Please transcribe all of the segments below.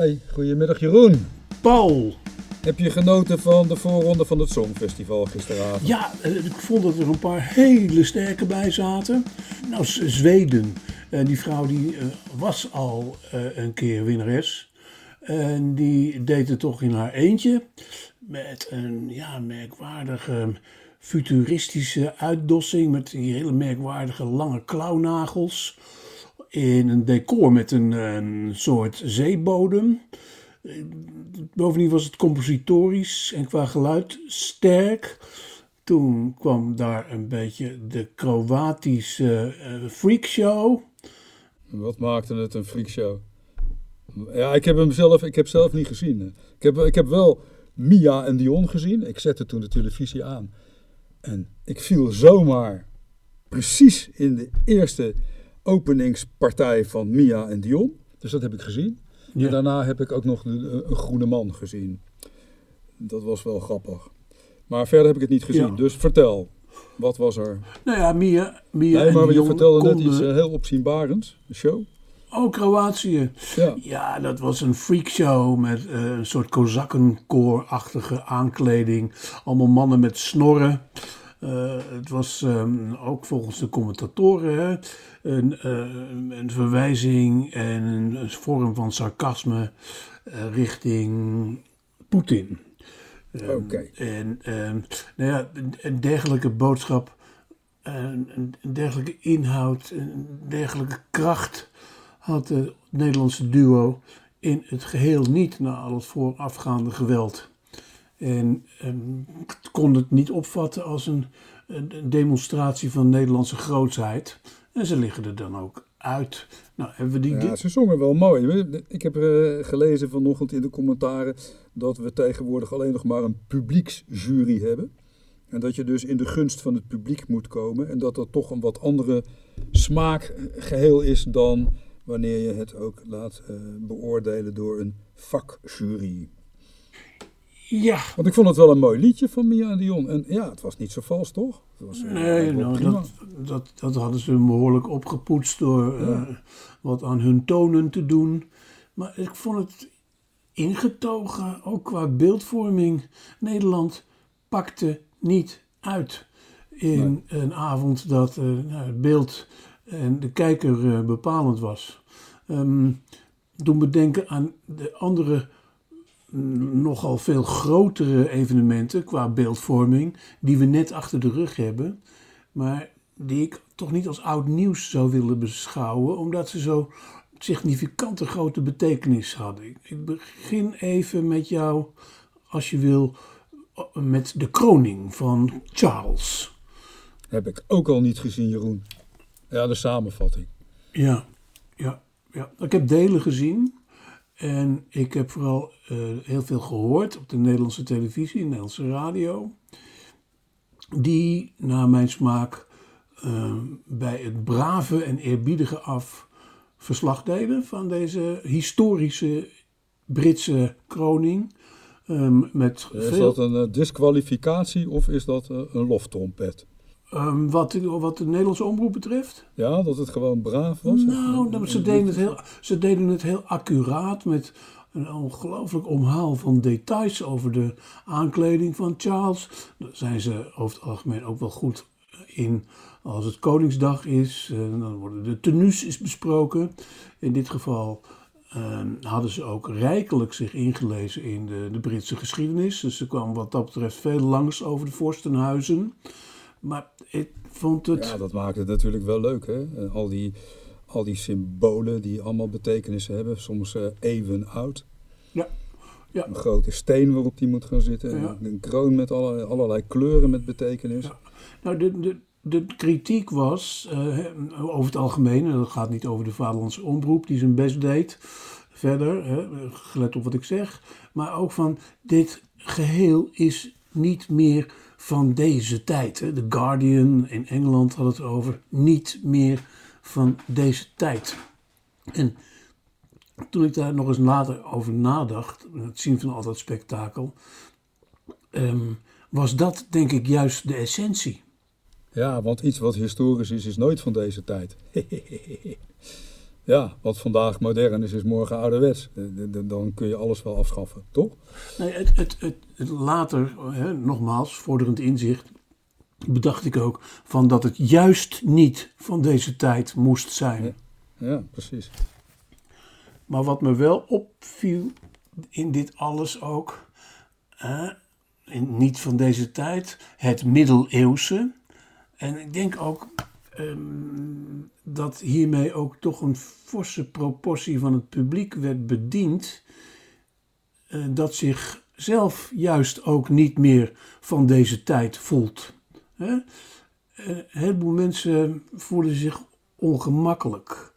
Hey, goedemiddag Jeroen. Paul. Heb je genoten van de voorronde van het Songfestival gisteravond? Ja, eh, ik vond dat er een paar hele sterke bij zaten. Nou, Zweden. En die vrouw die eh, was al eh, een keer winnares. En die deed het toch in haar eentje. Met een ja, merkwaardige futuristische uitdossing. Met die hele merkwaardige lange klauwnagels. In een decor met een, een soort zeebodem. Bovendien was het compositorisch en qua geluid sterk. Toen kwam daar een beetje de Kroatische eh, freakshow. Wat maakte het een freakshow? Ja, ik heb hem zelf, ik heb zelf niet gezien. Ik heb, ik heb wel Mia en Dion gezien. Ik zette toen de televisie aan. En ik viel zomaar precies in de eerste openingspartij van Mia en Dion. Dus dat heb ik gezien. Ja. En daarna heb ik ook nog de- een groene man gezien. Dat was wel grappig. Maar verder heb ik het niet gezien. Ja. Dus vertel, wat was er? Nou ja, Mia, Mia Nee, en maar je Dion vertelde net iets eh, heel opzienbarends. Een show. Oh, Kroatië. Ja. Ja, dat was een freakshow met eh, een soort kozakkenkoorachtige aankleding. Allemaal mannen met snorren. Eh, het was ehm, ook volgens de commentatoren hè, een, eh, een verwijzing en een, vorm van sarcasme eh, richting Poetin. Ehm, Oké. En ehm, nou ja, een- dergelijke boodschap, een, een dergelijke inhoud, een dergelijke kracht had het Nederlandse duo in het geheel niet na al het voorafgaande geweld. En ehm, kon het niet opvatten als een, een demonstratie van Nederlandse grootsheid. En ze liggen er dan ook uit. Nou, hebben we die... Ja, ze zongen wel mooi. Ik heb eh, gelezen vanochtend in de commentaren dat we tegenwoordig alleen nog maar een publieksjury hebben. En dat je dus in de gunst van het publiek moet komen. En dat dat toch een wat andere smaakgeheel is dan wanneer je het ook laat eh, beoordelen door een vakjury. Ja, Want ik vond het wel een mooi liedje van Mia en Dion. En ja, het was niet zo vals, toch? Het was, eh, Nee, nou, dat, dat, dat hadden ze behoorlijk opgepoetst door eh, wat aan hun tonen te doen. Maar ik vond het ingetogen, ook qua beeldvorming. Nederland pakte niet uit in een avond dat eh, nou, het beeld en de kijker eh, bepalend was. Ehm doen we denken aan de andere nogal veel grotere evenementen qua beeldvorming die we net achter de rug hebben, maar die ik toch niet als oud nieuws zou willen beschouwen, omdat ze zo significante grote betekenis hadden. Ik- begin even met jou, als je wil, met de kroning van Charles. Heb ik ook al niet gezien, Jeroen. Ja, de samenvatting. Ja, ja, ja. Ik heb delen gezien. En ik heb vooral eh, heel veel gehoord op de Nederlandse televisie, de Nederlandse radio. Die, naar mijn smaak, eh, bij het brave en eerbiedige af verslag deden van deze historische Britse kroning. Ehm, met Is veel, dat een disqualificatie of is dat een loftrompet? Ehm, wat, wat de Nederlandse omroep betreft. Ja, dat het gewoon braaf was? Nou, dat- ze, deden het heel, ze deden het heel accuraat met een ongelooflijk omhaal van details over de aankleding van Charles. Daar zijn ze over het algemeen ook wel goed in als het Koningsdag is. eh, Dan worden de tenues is besproken. In dit geval eh, hadden ze ook rijkelijk zich ingelezen in de, de Britse geschiedenis. Dus ze kwamen wat dat betreft veel langs over de vorstenhuizen. Maar ik vond het... Ja, dat maakt het natuurlijk wel leuk, hè? En al, die, al die symbolen die allemaal betekenissen hebben, soms eh, eeuwen oud. Ja. Ja. Een grote steen waarop die moet gaan zitten. Ja. Een kroon met alle, allerlei kleuren met betekenis. Ja. Nou, de, de, de kritiek was eh, over het algemeen, en dat gaat niet over de Vaderlandse omroep die zijn best deed, verder, hè, gelet op wat ik zeg, maar ook van dit geheel is niet meer van deze tijd. The Guardian in Engeland had het over niet meer van deze tijd. En toen ik daar nog eens later over nadacht, het zien van al dat spektakel, ehm, was dat denk ik juist de essentie. Ja, want iets wat historisch is, is nooit van deze tijd. ja, wat vandaag modern is, is morgen ouderwets. Dan kun je alles wel afschaffen, toch? Nee, het, het, het, later, hè, nogmaals, vorderend inzicht, bedacht ik ook van dat het juist niet van deze tijd moest zijn. Ja, ja precies. Maar wat me wel opviel in dit alles ook, hè, in, niet van deze tijd, het middeleeuwse. En ik denk ook Ehm, dat hiermee ook toch een forse proportie van het publiek werd bediend, uh, dat zich zelf juist ook niet meer van deze tijd voelt. Hè? Uh, een heleboel mensen voelen zich ongemakkelijk.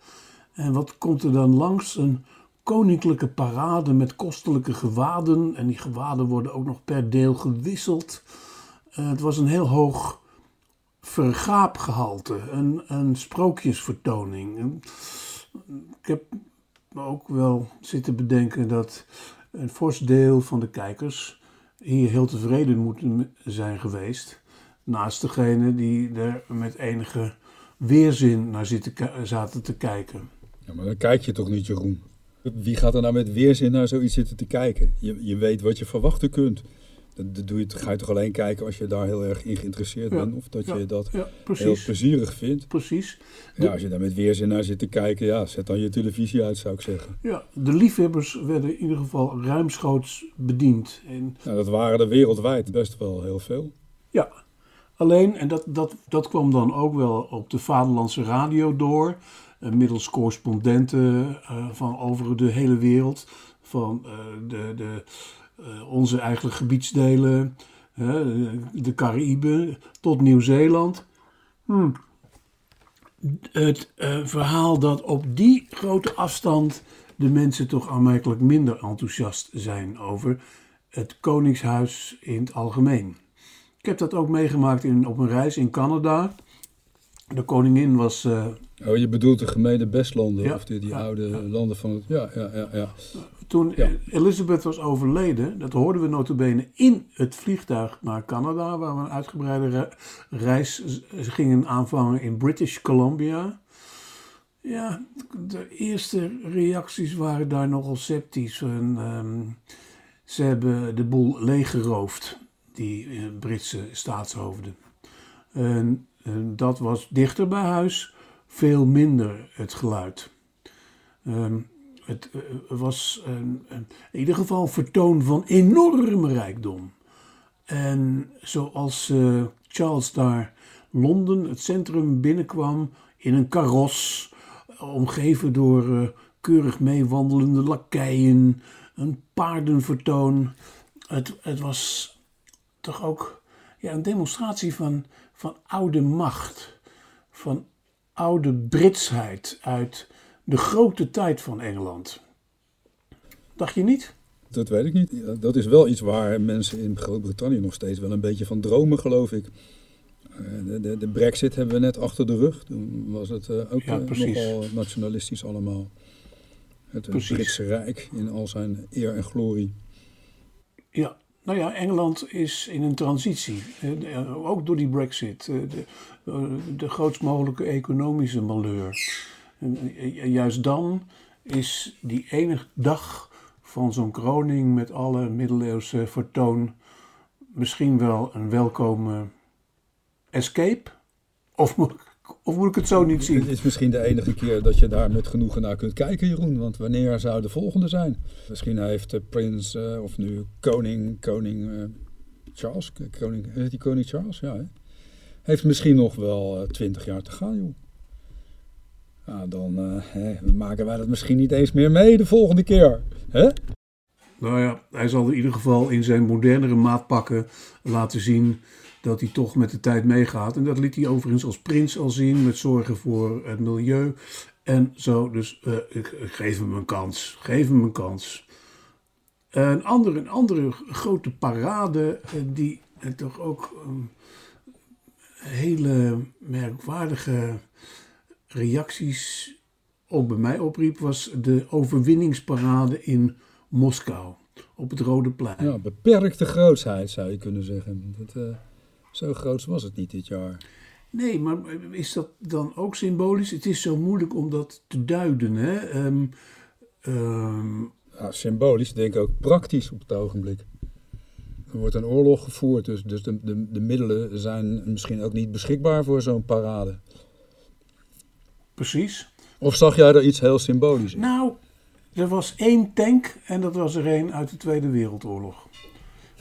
En wat komt er dan langs? Een koninklijke parade met kostelijke gewaden. En die gewaden worden ook nog per deel gewisseld. Uh, het was een heel hoog vergaapgehalte, een, een sprookjesvertoning. Ik heb ook wel zitten bedenken dat een fors deel van de kijkers hier heel tevreden moeten zijn geweest. Naast degene die er met enige weerzin naar zitten, zaten te kijken. Ja, maar dan kijk je toch niet, Jeroen? Wie gaat er nou met weerzin naar zoiets zitten te kijken? Je, je weet wat je verwachten kunt. Dat, doe je, ga je toch alleen kijken als je daar heel erg in geïnteresseerd bent. Of dat je dat heel plezierig vindt. Precies. Ja, als je daar met weerzin naar zit te kijken, ja, zet dan je televisie uit, zou ik zeggen. Ja, de liefhebbers werden in ieder geval ruimschoots bediend. En... Nou, dat waren er wereldwijd best wel heel veel. Ja, alleen, en dat, dat, dat kwam dan ook wel op de Vaderlandse radio door. Uh, middels correspondenten uh, van over de hele wereld. Van uh, de... de onze eigen gebiedsdelen, de Cariben tot Nieuw-Zeeland. Hmm. Het uh, verhaal dat op die grote afstand de mensen toch aanmerkelijk minder enthousiast zijn over het Koningshuis in het algemeen. Ik heb dat ook meegemaakt in, op een reis in Canada. De koningin was. Oh, je bedoelt de gemene bestlanden, ja, of die, die oude landen van het. Ja, ja, ja. ja. Toen Elizabeth was overleden, dat hoorden we notabene in het vliegtuig naar Canada, waar we een uitgebreide reis gingen aanvangen in British Columbia. Ja, de eerste reacties waren daar nogal sceptisch. En, ehm, ze hebben de boel leeggeroofd, die uh, Britse staatshoofden. En, en, dat was dichter bij huis veel minder het geluid. Het eh, was een, een, in ieder geval vertoon van enorme rijkdom. En zoals uh, Charles daar Londen, het centrum, binnenkwam in een karos, omgeven door uh, keurig meewandelende lakeien, een paardenvertoon. Het, het was toch ook ja, een demonstratie van, van oude macht, van oude Britsheid uit de grote tijd van Engeland. Dacht je niet? Dat weet ik niet. Dat is wel iets waar mensen in Groot-Brittannië nog steeds wel een beetje van dromen, geloof ik. Eh, de, de, de, brexit hebben we net achter de rug. Toen was het uh, ook ja, uh, nogal nationalistisch allemaal. Het Britse Rijk in al zijn eer en glorie. Ja, nou ja, Engeland is in een transitie. Ook door die brexit. De, de grootst mogelijke economische malheur. En juist dan is die enige dag van zo'n kroning met alle middeleeuwse vertoon misschien wel een welkome escape? Of moet, ik, of moet ik het zo niet zien? Het is misschien de enige keer dat je daar met genoegen naar kunt kijken, Jeroen. Want wanneer zou de volgende zijn? Misschien heeft de prins, uh, of nu koning, koning uh, Charles, koning, heet die koning Charles? Ja, hè? Heeft misschien nog wel uh, twintig jaar te gaan, joh. Nou, dan uh, maken wij dat misschien niet eens meer mee de volgende keer. Hè? Nou ja, hij zal in ieder geval in zijn modernere maatpakken laten zien dat hij toch met de tijd meegaat. En dat liet hij overigens als prins al zien met zorgen voor het milieu en zo. Dus uh, ik, geef hem een kans, geef hem een kans. Een andere, een andere grote parade uh, die toch ook een hele merkwaardige reacties ook bij mij opriep, was de overwinningsparade in Moskou op het Rode Plein. Ja, beperkte grootsheid zou je kunnen zeggen. Dat, zo groot was het niet dit jaar. Nee, maar is dat dan ook symbolisch? Het is zo moeilijk om dat te duiden. Hè? Ehm, ehm, Ja, symbolisch, denk ik ook praktisch op het ogenblik. Er wordt een oorlog gevoerd, dus, dus de, de, de middelen zijn misschien ook niet beschikbaar voor zo'n parade. precies. Of zag jij daar iets heel symbolisch in? Nou, er was één tank en dat was er één uit de Tweede Wereldoorlog.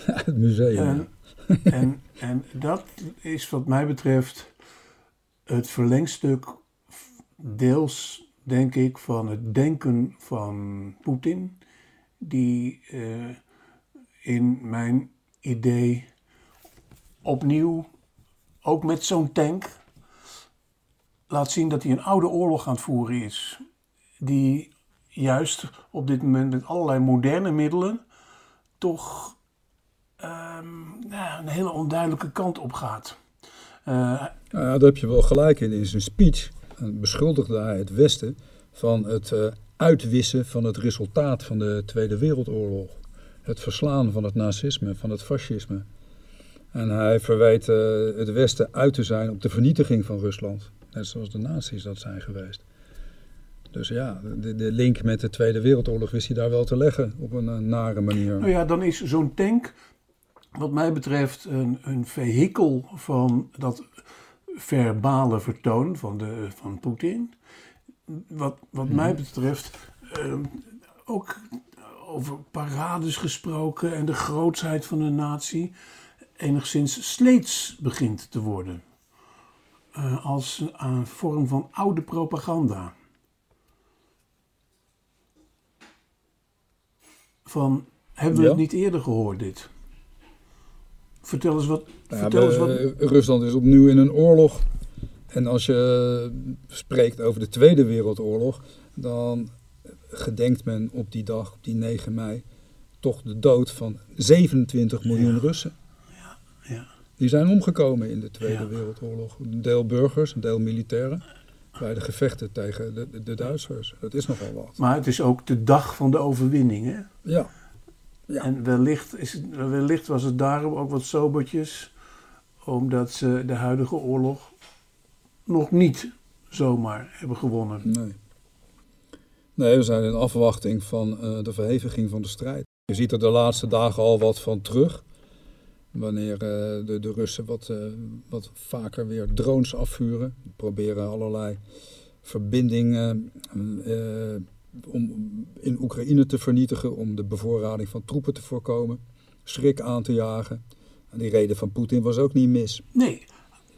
het museum. En, en, dat is wat mij betreft het verlengstuk deels, denk ik, van het denken van Poetin. Die eh, in mijn idee opnieuw, ook met zo'n tank, laat zien dat hij een oude oorlog aan het voeren is. Die juist op dit moment met allerlei moderne middelen toch een hele onduidelijke kant op gaat. Eh, Nou ja, daar heb je wel gelijk in. In zijn speech eh, beschuldigde hij het Westen van het eh, uitwissen van het resultaat van de Tweede Wereldoorlog. Het verslaan van het nazisme, van het fascisme. En hij verwijt het Westen uit te zijn op de vernietiging van Rusland. Net zoals de nazi's dat zijn geweest. Dus ja, de, de link met de Tweede Wereldoorlog wist hij daar wel te leggen op een eh, nare manier. nou ja, dan is zo'n tank, wat mij betreft, een, een vehikel van dat verbale vertoon van, de, van Poetin. Wat, wat mij betreft ehm, ook over parades gesproken en de grootsheid van een natie enigszins sleets begint te worden. Eh, als een vorm van oude propaganda. Van, hebben we Ja. het niet eerder gehoord dit? Vertel eens wat. Ja, vertel eens wat Rusland is opnieuw in een oorlog. En als je eh, spreekt over de Tweede Wereldoorlog, dan gedenkt men op die dag, op die 9 mei, toch de dood van 27 miljoen Ja. Russen. ja. Die zijn omgekomen in de Tweede Ja. Wereldoorlog. Een deel burgers, een deel militairen. Bij de gevechten tegen de, de, de Duitsers. Dat is nogal wat. Maar het is ook de dag van de overwinning. Hè? Ja, Ja. En wellicht, is het, wellicht was het daarom ook wat sobertjes, omdat ze de huidige oorlog nog niet zomaar hebben gewonnen. nee. Nee, we zijn in afwachting van eh, de verheviging van de strijd. Je ziet er de laatste dagen al wat van terug. Wanneer eh, de, de Russen wat, eh, wat vaker weer drones afvuren. Proberen allerlei verbindingen om in Oekraïne te vernietigen. Om de bevoorrading van troepen te voorkomen. Schrik aan te jagen. En die reden van Poetin was ook niet mis. Nee,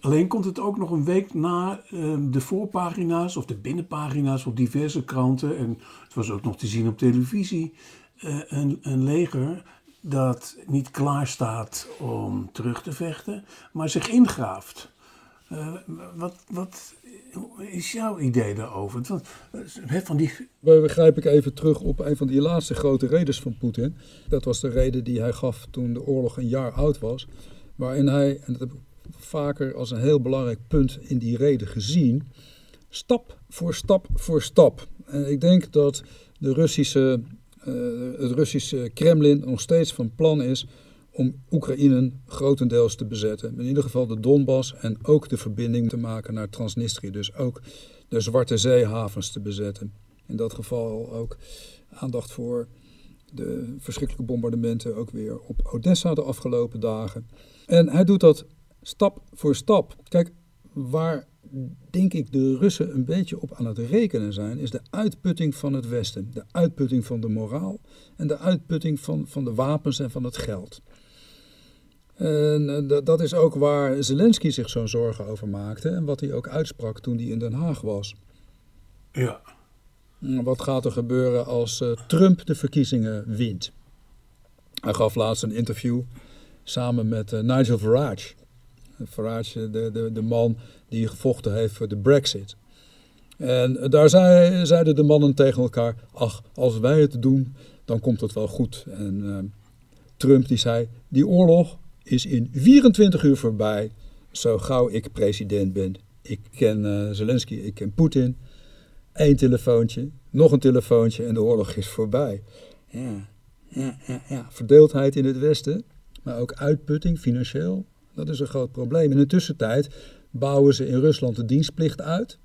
alleen komt het ook nog een week na eh, de voorpagina's of de binnenpagina's op diverse kranten. En het was ook nog te zien op televisie. eh, een, een leger dat niet klaar staat om terug te vechten, maar zich ingraaft. Eh, wat, wat is jouw idee daarover? Eh, van die, Maar begrijp ik even terug op een van die laatste grote redens van Poetin. Dat was de reden die hij gaf toen de oorlog een jaar oud was. Waarin hij, en dat heb ik vaker als een heel belangrijk punt in die reden gezien, stap voor stap voor stap. En ik denk dat de Russische, eh, het Russische Kremlin nog steeds van plan is om Oekraïne grotendeels te bezetten. In ieder geval de Donbass en ook de verbinding te maken naar Transnistrië. Dus ook de Zwarte Zeehavens te bezetten. In dat geval ook aandacht voor de verschrikkelijke bombardementen ook weer op Odessa de afgelopen dagen. En hij doet dat stap voor stap. Kijk, waar denk ik de Russen een beetje op aan het rekenen zijn, is de uitputting van het Westen. De uitputting van de moraal en de uitputting van, van de wapens en van het geld. En eh, dat- is ook waar Zelensky zich zo'n zorgen over maakte en wat hij ook uitsprak toen hij in Den Haag was. ja, Wat gaat er gebeuren als eh, Trump de verkiezingen wint? Hij gaf laatst een interview samen met eh, Nigel Farage. Farage, de, de, de man die gevochten heeft voor de Brexit. En daar zei, zeiden de mannen tegen elkaar: Ach, als wij het doen, dan komt het wel goed. En Trump die zei: Die oorlog is in 24 uur voorbij. Zo gauw ik president ben. Ik ken eh, Zelensky, ik ken Poetin. Eén telefoontje, nog een telefoontje en de oorlog is voorbij. Ja, ja, ja, ja. Verdeeldheid in het Westen, maar ook uitputting financieel. Dat is een groot probleem. In de tussentijd bouwen ze in Rusland de dienstplicht uit.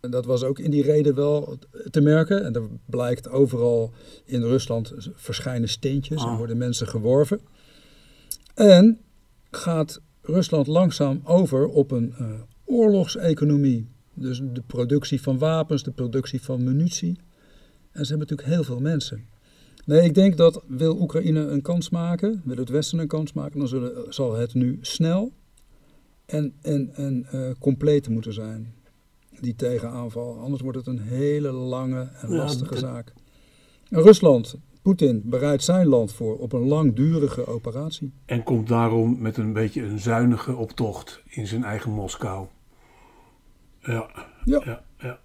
En dat was ook in die reden wel te merken. En er blijkt overal in Rusland verschijnen steentjes en Ah. worden mensen geworven. En gaat Rusland langzaam over op een eh, oorlogseconomie. Dus de productie van wapens, de productie van munitie. En ze hebben natuurlijk heel veel mensen. Nee, ik denk dat wil Oekraïne een kans maken, wil het Westen een kans maken, dan zullen, zal het nu snel en, en, en eh, compleet moeten zijn. Die tegenaanval. Anders wordt het een hele lange en lastige zaak. En Rusland, Poetin, bereidt zijn land voor op een langdurige operatie. En komt daarom met een beetje een zuinige optocht in zijn eigen Moskou. Ja, Ja. ja, ja.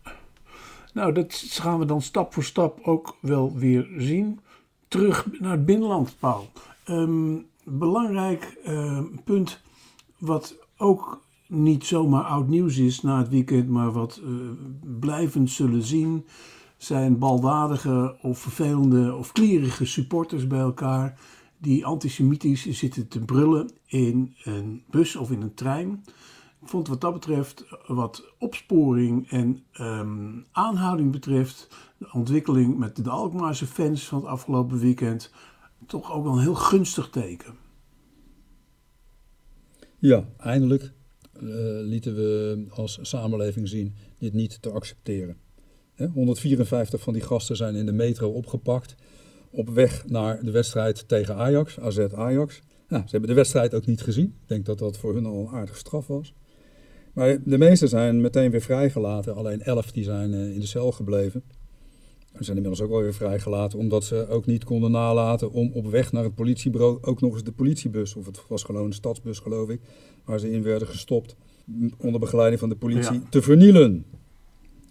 Nou, dat gaan we dan stap voor stap ook wel weer zien. Terug naar het binnenland, Paul. Ehm, belangrijk eh, punt wat ook niet zomaar oud nieuws is na het weekend, maar wat eh, blijvend zullen zien, zijn baldadige of vervelende of klierige supporters bij elkaar die antisemitisch zitten te brullen in een bus of in een trein. Ik vond wat dat betreft, wat opsporing en ehm, aanhouding betreft, de ontwikkeling met de Alkmaarse fans van het afgelopen weekend, toch ook wel een heel gunstig teken. Ja, eindelijk eh, lieten we als samenleving zien dit niet te accepteren. Hè, 154 van die gasten zijn in de metro opgepakt op weg naar de wedstrijd tegen Ajax, AZ Ajax. Ja, ze hebben de wedstrijd ook niet gezien. Ik denk dat dat voor hun al een aardige straf was. Maar de meeste zijn meteen weer vrijgelaten. Alleen 11 die zijn eh, in de cel gebleven. Ze zijn inmiddels ook alweer vrijgelaten, omdat ze ook niet konden nalaten om op weg naar het politiebureau ook nog eens de politiebus, of het was gewoon een stadsbus geloof ik, waar ze in werden gestopt, onder begeleiding van de politie, Ja. te vernielen.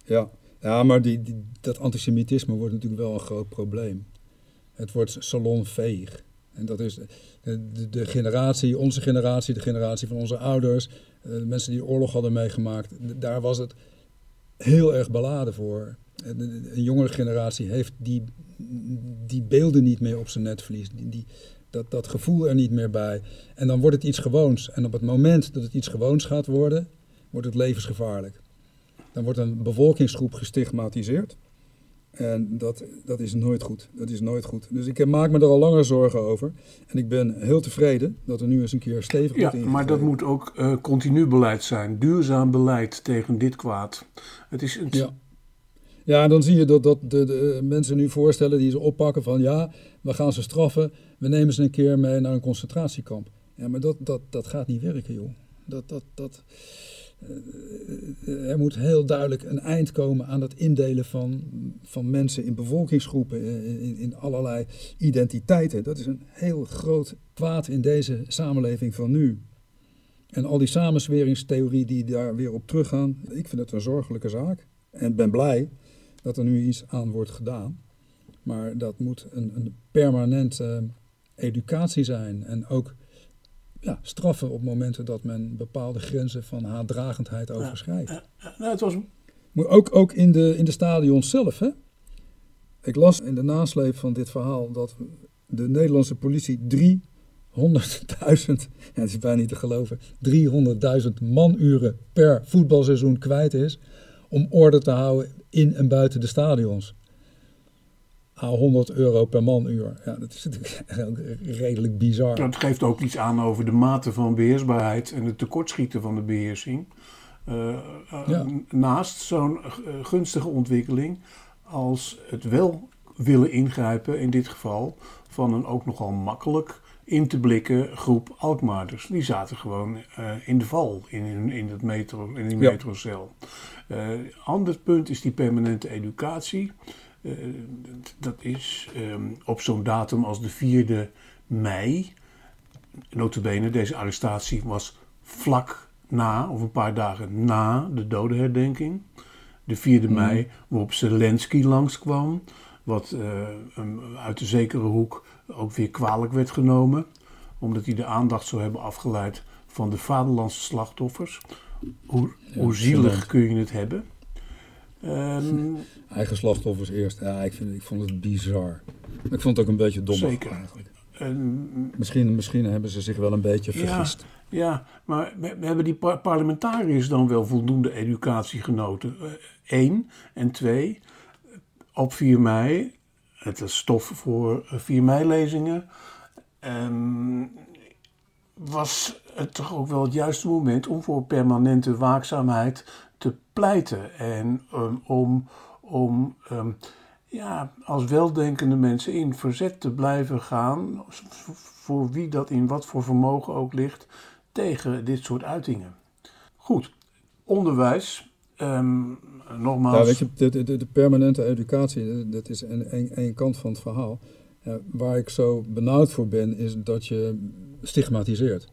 Ja, ja maar die, dat antisemitisme wordt natuurlijk wel een groot probleem. Het wordt salonveeg. En dat is de, de, de generatie, onze generatie, de generatie van onze ouders, eh, de mensen die oorlog hadden meegemaakt, daar was het heel erg beladen voor. De- Een jongere generatie heeft die, die beelden niet meer op zijn netvlies. Die, dat, dat gevoel er niet meer bij. En dan wordt het iets gewoons. En op het moment dat het iets gewoons gaat worden, wordt het levensgevaarlijk. Dan wordt een bevolkingsgroep gestigmatiseerd. En dat, dat is nooit goed. Dat is nooit goed. Dus ik maak me er al langer zorgen over. En ik ben heel tevreden dat er nu eens een keer stevig Ja, wordt maar dat moet ook eh, continu beleid zijn. Duurzaam beleid tegen dit kwaad. Het is een, Ja. Ja, en dan zie je dat, dat de, de mensen nu voorstellen die ze oppakken van ja, we gaan ze straffen, we nemen ze een keer mee naar een concentratiekamp. Ja, maar dat, dat, dat gaat niet werken, joh. Dat, dat, dat, eh, er moet heel duidelijk een eind komen aan het indelen van, van mensen in bevolkingsgroepen, eh, in, in allerlei identiteiten. Dat is een heel groot kwaad in deze samenleving van nu. En al die samensweringstheorie die daar weer op teruggaan, ik vind het een zorgelijke zaak. En ben blij dat er nu iets aan wordt gedaan. Maar dat moet een, een permanente educatie zijn. En ook ja, straffen op momenten dat men bepaalde grenzen van haatdragendheid overschrijdt. nou, het was Maar ook, ook in, de, in de stadions zelf. Hè? Ik las in de nasleep van dit verhaal dat de Nederlandse politie 300.000, ja, het is bijna niet te geloven, 300.000 manuren per voetbalseizoen kwijt is om orde te houden in en buiten de stadions. A 100 euro per manuur. Ja, dat is natuurlijk redelijk bizar. Dat geeft ook iets aan over de mate van beheersbaarheid en het tekortschieten van de beheersing. Eh, eh, Ja. Naast zo'n eh, gunstige ontwikkeling als het wel willen ingrijpen, in dit geval, van een ook nogal makkelijk in te blikken groep Alkmaarders. Die zaten gewoon eh, in de val, in, in, in, het metro, in die Ja. metrocel. Eh ander punt is die permanente educatie. Eh, dat is ehm, op zo'n datum als de 4e mei. Notabene, deze arrestatie was vlak na, of een paar dagen na de dodenherdenking. De 4e mei, waarop Zelensky langskwam. Wat eh, uit de zekere hoek ook weer kwalijk werd genomen. Omdat hij de aandacht zou hebben afgeleid van de vaderlandse slachtoffers. Hoe, hoe zielig kun je het hebben? Ehm, Eigen slachtoffers eerst. Ja, ik, vind, ik vond het bizar. Ik vond het ook een beetje dom Zeker. eigenlijk. misschien, misschien hebben ze zich wel een beetje vergist. Ja, ja maar we, hebben die parlementariërs dan wel voldoende educatie genoten? Eén. En twee, op 4 mei, het is stof voor 4 mei-lezingen, um, was het toch ook wel het juiste moment om voor permanente waakzaamheid te pleiten. En um, om, om um, ja, als weldenkende mensen in verzet te blijven gaan, voor wie dat in wat voor vermogen ook ligt, tegen dit soort uitingen. Goed, onderwijs. Um, nogmaals. Ja, weet je, de, de, de permanente educatie, dat is één kant van het verhaal. Ja, waar ik zo benauwd voor ben, is dat je stigmatiseert.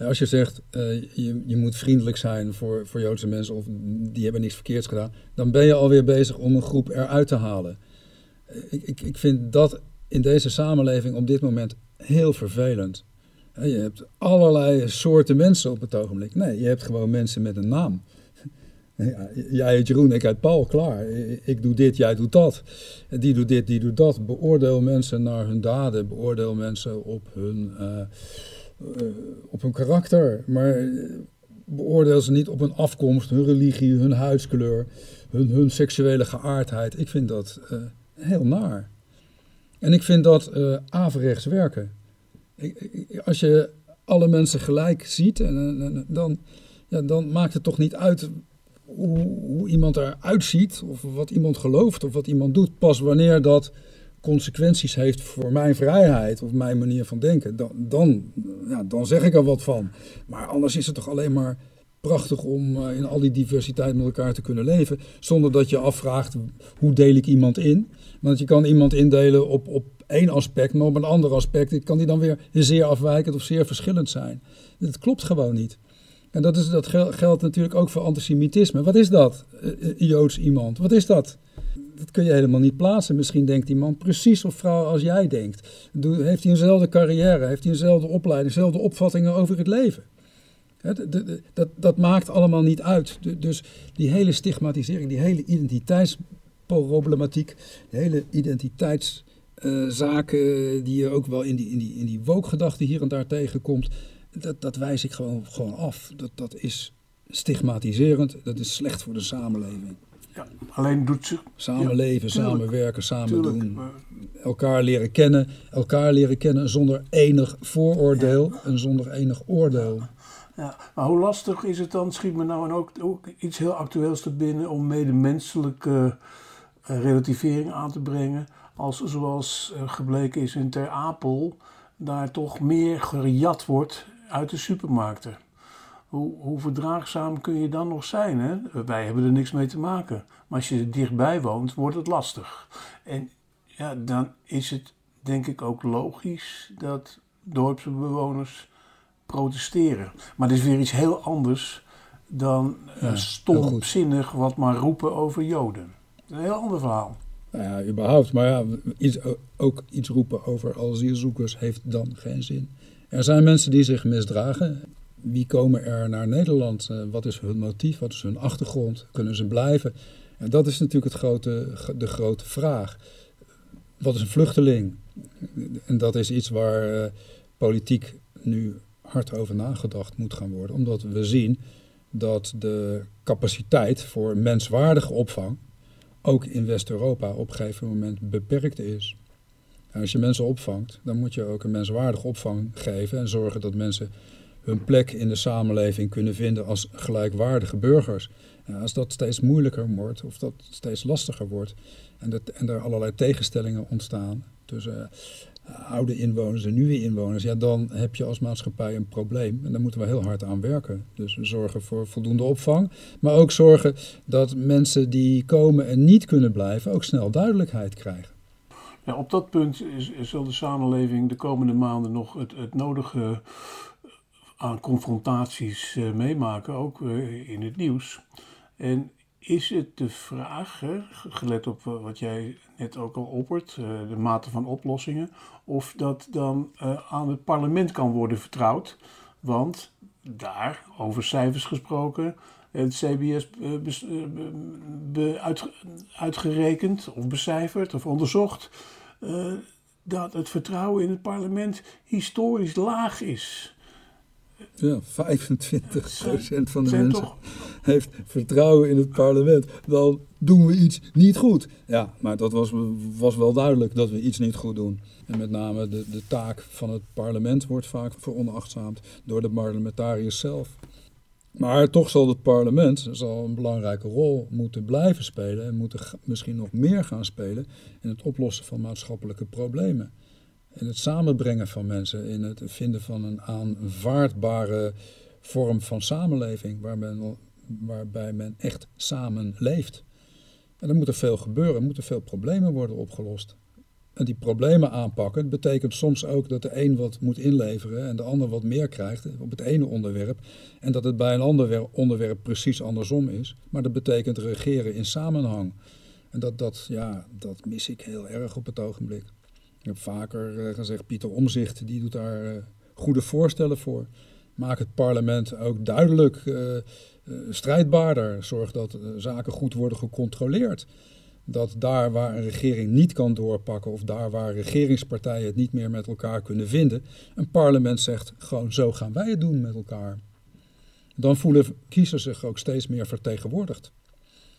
Als je zegt, uh, je, je moet vriendelijk zijn voor, voor Joodse mensen of die hebben niks verkeerds gedaan, dan ben je alweer bezig om een groep eruit te halen. Ik, ik, ik vind dat in deze samenleving op dit moment heel vervelend. Je hebt allerlei soorten mensen op het ogenblik. Nee, je hebt gewoon mensen met een naam. Ja, jij heet Jeroen, ik heet Paul, klaar. Ik doe dit, jij doet dat. Die doet dit, die doet dat. Beoordeel mensen naar hun daden. Beoordeel mensen op hun, uh, op hun karakter. Maar beoordeel ze niet op hun afkomst, hun religie, hun huidskleur, hun, hun seksuele geaardheid. Ik vind dat uh, heel naar. En ik vind dat averechts werken. Als je alle mensen gelijk ziet, en, dan, ja, dan maakt het toch niet uit hoe, hoe iemand eruit ziet, of wat iemand gelooft, of wat iemand doet, pas wanneer dat consequenties heeft voor mijn vrijheid of mijn manier van denken, dan, dan, ja, dan zeg ik er wat van. Maar anders is het toch alleen maar prachtig om eh, in al die diversiteit met elkaar te kunnen leven, zonder dat je afvraagt hoe deel ik iemand in. Want je kan iemand indelen op, op één aspect, maar op een ander aspect kan die dan weer zeer afwijkend of zeer verschillend zijn. Dat klopt gewoon niet. En dat, is, dat geldt natuurlijk ook voor antisemitisme. Wat is dat, eh, eh, Joods iemand? Wat is dat? Dat kun je helemaal niet plaatsen. Misschien denkt die man precies of vrouw als jij denkt. Heeft hij eenzelfde carrière? Heeft hij eenzelfde opleiding? Dezelfde opvattingen over het leven? Dat, dat, maakt allemaal niet uit. Dus die hele stigmatisering, die hele identiteitsproblematiek, de hele identiteitszaken die je ook wel in die, in die, in die wookgedachten hier en daar tegenkomt, dat, dat wijs ik gewoon, gewoon af. Dat, dat is stigmatiserend, dat is slecht voor de samenleving. Ja, alleen doet ze. Samenleven, ja, samenwerken, samen doen. Elkaar leren kennen. Elkaar leren kennen zonder enig vooroordeel en zonder enig oordeel. Ja, maar hoe lastig is het dan, schiet me nou en ook, ook iets heel actueels te binnen, om medemenselijke uh, relativering aan te brengen, als zoals uh, gebleken is in Ter Apel, daar toch meer gejat wordt uit de supermarkten. Hoe, hoe verdraagzaam kun je dan nog zijn? Hè? Wij hebben er niks mee te maken. Maar als je dichtbij woont, wordt het lastig. En ja, dan is het denk ik ook logisch dat dorpsbewoners protesteren. Maar dat is weer iets heel anders dan ja, stomzinnig wat maar roepen over Joden. Een heel ander verhaal. Nou ja, überhaupt. Maar ja, iets, ook iets roepen over asielzoekers heeft dan geen zin. Er zijn mensen die zich misdragen. Wie komen er naar Nederland? Eh, wat is hun motief? Wat is hun achtergrond? Kunnen ze blijven? En dat is natuurlijk het grote, de grote vraag. Wat is een vluchteling? En dat is iets waar uh, politiek nu hard over nagedacht moet gaan worden. Omdat we zien dat de capaciteit voor menswaardige opvang ook in West-Europa op een gegeven moment beperkt is. En als je mensen opvangt, dan moet je ook een menswaardige opvang geven en zorgen dat mensen hun plek in de samenleving kunnen vinden als gelijkwaardige burgers. Als dat steeds moeilijker wordt of dat steeds lastiger wordt en, dat, en er allerlei tegenstellingen ontstaan tussen uh, oude inwoners en nieuwe inwoners, ja, dan heb je als maatschappij een probleem. En daar moeten we heel hard aan werken. Dus we zorgen voor voldoende opvang, maar ook zorgen dat mensen die komen en niet kunnen blijven ook snel duidelijkheid krijgen. Ja, op dat punt is, zal de samenleving de komende maanden nog het, het nodige aan confrontaties uh, meemaken, ook uh, in het nieuws. En is het de vraag, gelet op wat jij net ook al oppert, de mate van oplossingen, of dat dan aan het parlement kan worden vertrouwd? Want daar, over cijfers gesproken, het CBS uitgerekend of becijferd of onderzocht dat het vertrouwen in het parlement historisch laag is. Ja, 25% van de Zijn mensen toch- heeft vertrouwen in het parlement. Dan doen we iets niet goed. Ja, maar dat was, was wel duidelijk dat we iets niet goed doen. En met name de, de taak van het parlement wordt vaak veronachtzaamd door de parlementariërs zelf. Maar toch zal het parlement zal een belangrijke rol moeten blijven spelen en moeten misschien nog meer gaan spelen in het oplossen van maatschappelijke problemen. In het samenbrengen van mensen, in het vinden van een aanvaardbare vorm van samenleving men, waarbij men echt samen leeft. En er moet er veel gebeuren, er moeten veel problemen worden opgelost. En die problemen aanpakken betekent soms ook dat de een wat moet inleveren en de ander wat meer krijgt op het ene onderwerp. En dat het bij een ander wer- onderwerp precies andersom is. Maar dat betekent regeren in samenhang. En dat, dat, ja, dat mis ik heel erg op het ogenblik. Ik heb vaker eh, gezegd, Pieter Omzicht, die doet daar eh, goede voorstellen voor. Maak het parlement ook duidelijk eh, strijdbaarder. Zorg dat zaken goed worden gecontroleerd. Dat daar waar een regering niet kan doorpakken of daar waar regeringspartijen het niet meer met elkaar kunnen vinden, een parlement zegt gewoon zo gaan wij het doen met elkaar. Dan voelen kiezers zich ook steeds meer vertegenwoordigd.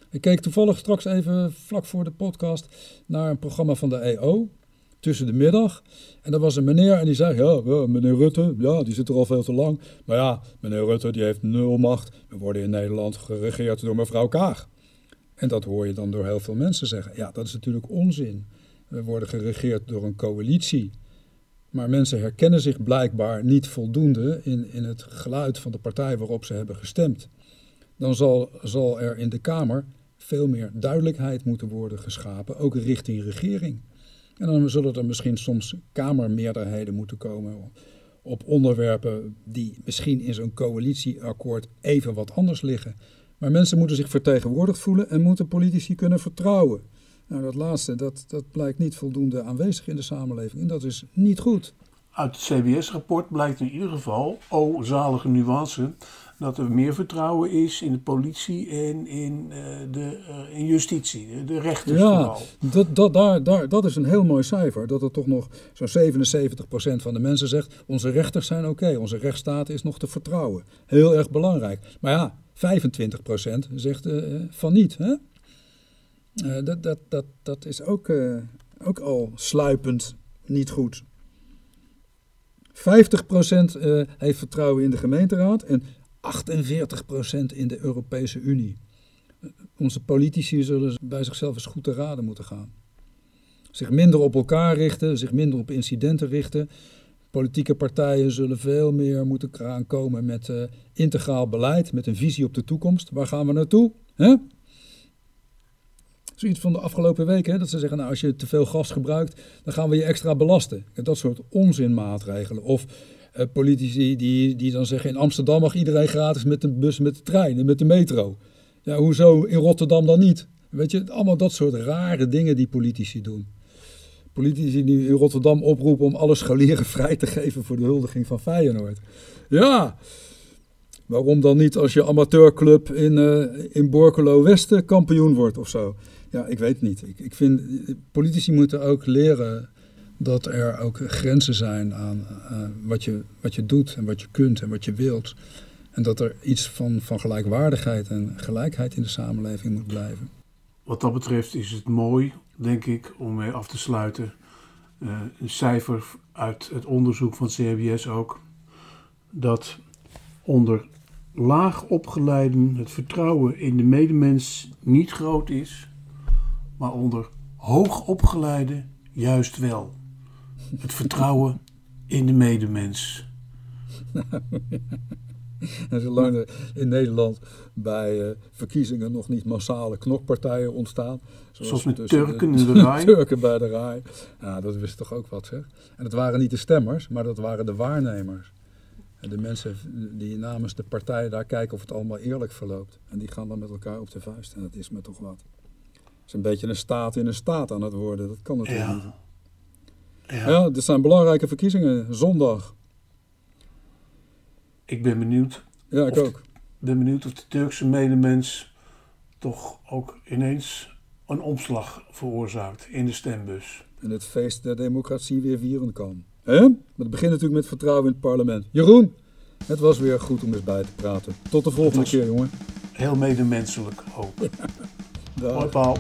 Ik keek toevallig straks even vlak voor de podcast naar een programma van de EO, tussen de middag. En daar was een meneer en die zei, ja, ja, meneer Rutte, ja, die zit er al veel te lang. Maar ja, meneer Rutte, die heeft nul macht. We worden in Nederland geregeerd door mevrouw Kaag. En dat hoor je dan door heel veel mensen zeggen. Ja, dat is natuurlijk onzin. We worden geregeerd door een coalitie. Maar mensen herkennen zich blijkbaar niet voldoende in, in het geluid van de partij waarop ze hebben gestemd. Dan zal, zal er in de Kamer veel meer duidelijkheid moeten worden geschapen, ook richting regering. En dan zullen er misschien soms kamermeerderheden moeten komen op onderwerpen die misschien in zo'n coalitieakkoord even wat anders liggen. Maar mensen moeten zich vertegenwoordigd voelen en moeten politici kunnen vertrouwen. Nou, dat laatste, dat, dat blijkt niet voldoende aanwezig in de samenleving. En dat is niet goed. Uit het CBS-rapport blijkt in ieder geval, oh zalige nuance, dat er meer vertrouwen is in de politie en in, eh, de, eh, in justitie, de, de rechters Ja, vooral. dat, dat, daar, daar, dat is een heel mooi cijfer. Dat er toch nog zo'n 77% van de mensen zegt... onze rechters zijn oké, onze rechtsstaat is nog te vertrouwen. Heel erg belangrijk. Maar ja, 25% zegt eh, van niet. Hè? Dat, dat, dat, dat is ook, ook al sluipend niet goed. 50% eh, heeft vertrouwen in de gemeenteraad en 48% in de Europese Unie. Onze politici zullen bij zichzelf eens goed te raden moeten gaan. Zich minder op elkaar richten, zich minder op incidenten richten. Politieke partijen zullen veel meer moeten gaan komen met eh, integraal beleid, met een visie op de toekomst. Waar gaan we naartoe? Hè? Zoiets van de afgelopen weken, dat ze zeggen, nou, als je te veel gas gebruikt, dan gaan we je extra belasten. Dat soort onzinmaatregelen. Of eh, politici die, die dan zeggen, in Amsterdam mag iedereen gratis met de bus, met de trein en met de metro. Ja, hoezo in Rotterdam dan niet? Weet je, allemaal dat soort rare dingen die politici doen. Politici die in Rotterdam oproepen om alle scholieren vrij te geven voor de huldiging van Feyenoord. Ja, waarom dan niet als je amateurclub in, eh, in Borculo Westen kampioen wordt of zo? Ja, ik weet niet. Ik, ik vind, eh, politici moeten ook leren dat er ook grenzen zijn aan eh, wat, je, wat je doet en wat je kunt en wat je wilt. En dat er iets van, van gelijkwaardigheid en gelijkheid in de samenleving moet blijven. Wat dat betreft is het mooi, denk ik, om mee af te sluiten. eh, een cijfer uit het onderzoek van CBS ook. Dat onder laag opgeleiden het vertrouwen in de medemens niet groot is. Maar onder hoog opgeleiden juist wel. Het vertrouwen in de medemens. En zolang er in Nederland bij uh, verkiezingen nog niet massale knokpartijen ontstaan. Zoals met Turken in de Rij. Turken bij de Rij. Ja, dat wist toch ook wat zeg. En dat waren niet de stemmers, maar dat waren de waarnemers. En de mensen die namens de partij daar kijken of het allemaal eerlijk verloopt. En die gaan dan met elkaar op de vuist. En dat is me toch wat. Het is een beetje een staat in een staat aan het worden. Dat kan natuurlijk Ja. niet. Ja, Ja, dit zijn belangrijke verkiezingen. Zondag. ik ben benieuwd Ja, ik ook. ben benieuwd of de Turkse medemens toch ook ineens een omslag veroorzaakt in de stembus. En het feest der democratie weer vieren kan. Hè? Maar het begint natuurlijk met vertrouwen in het parlement. Jeroen, het was weer goed om eens bij te praten. Tot de volgende keer, jongen. Heel medemenselijk ook. Hoi Paul.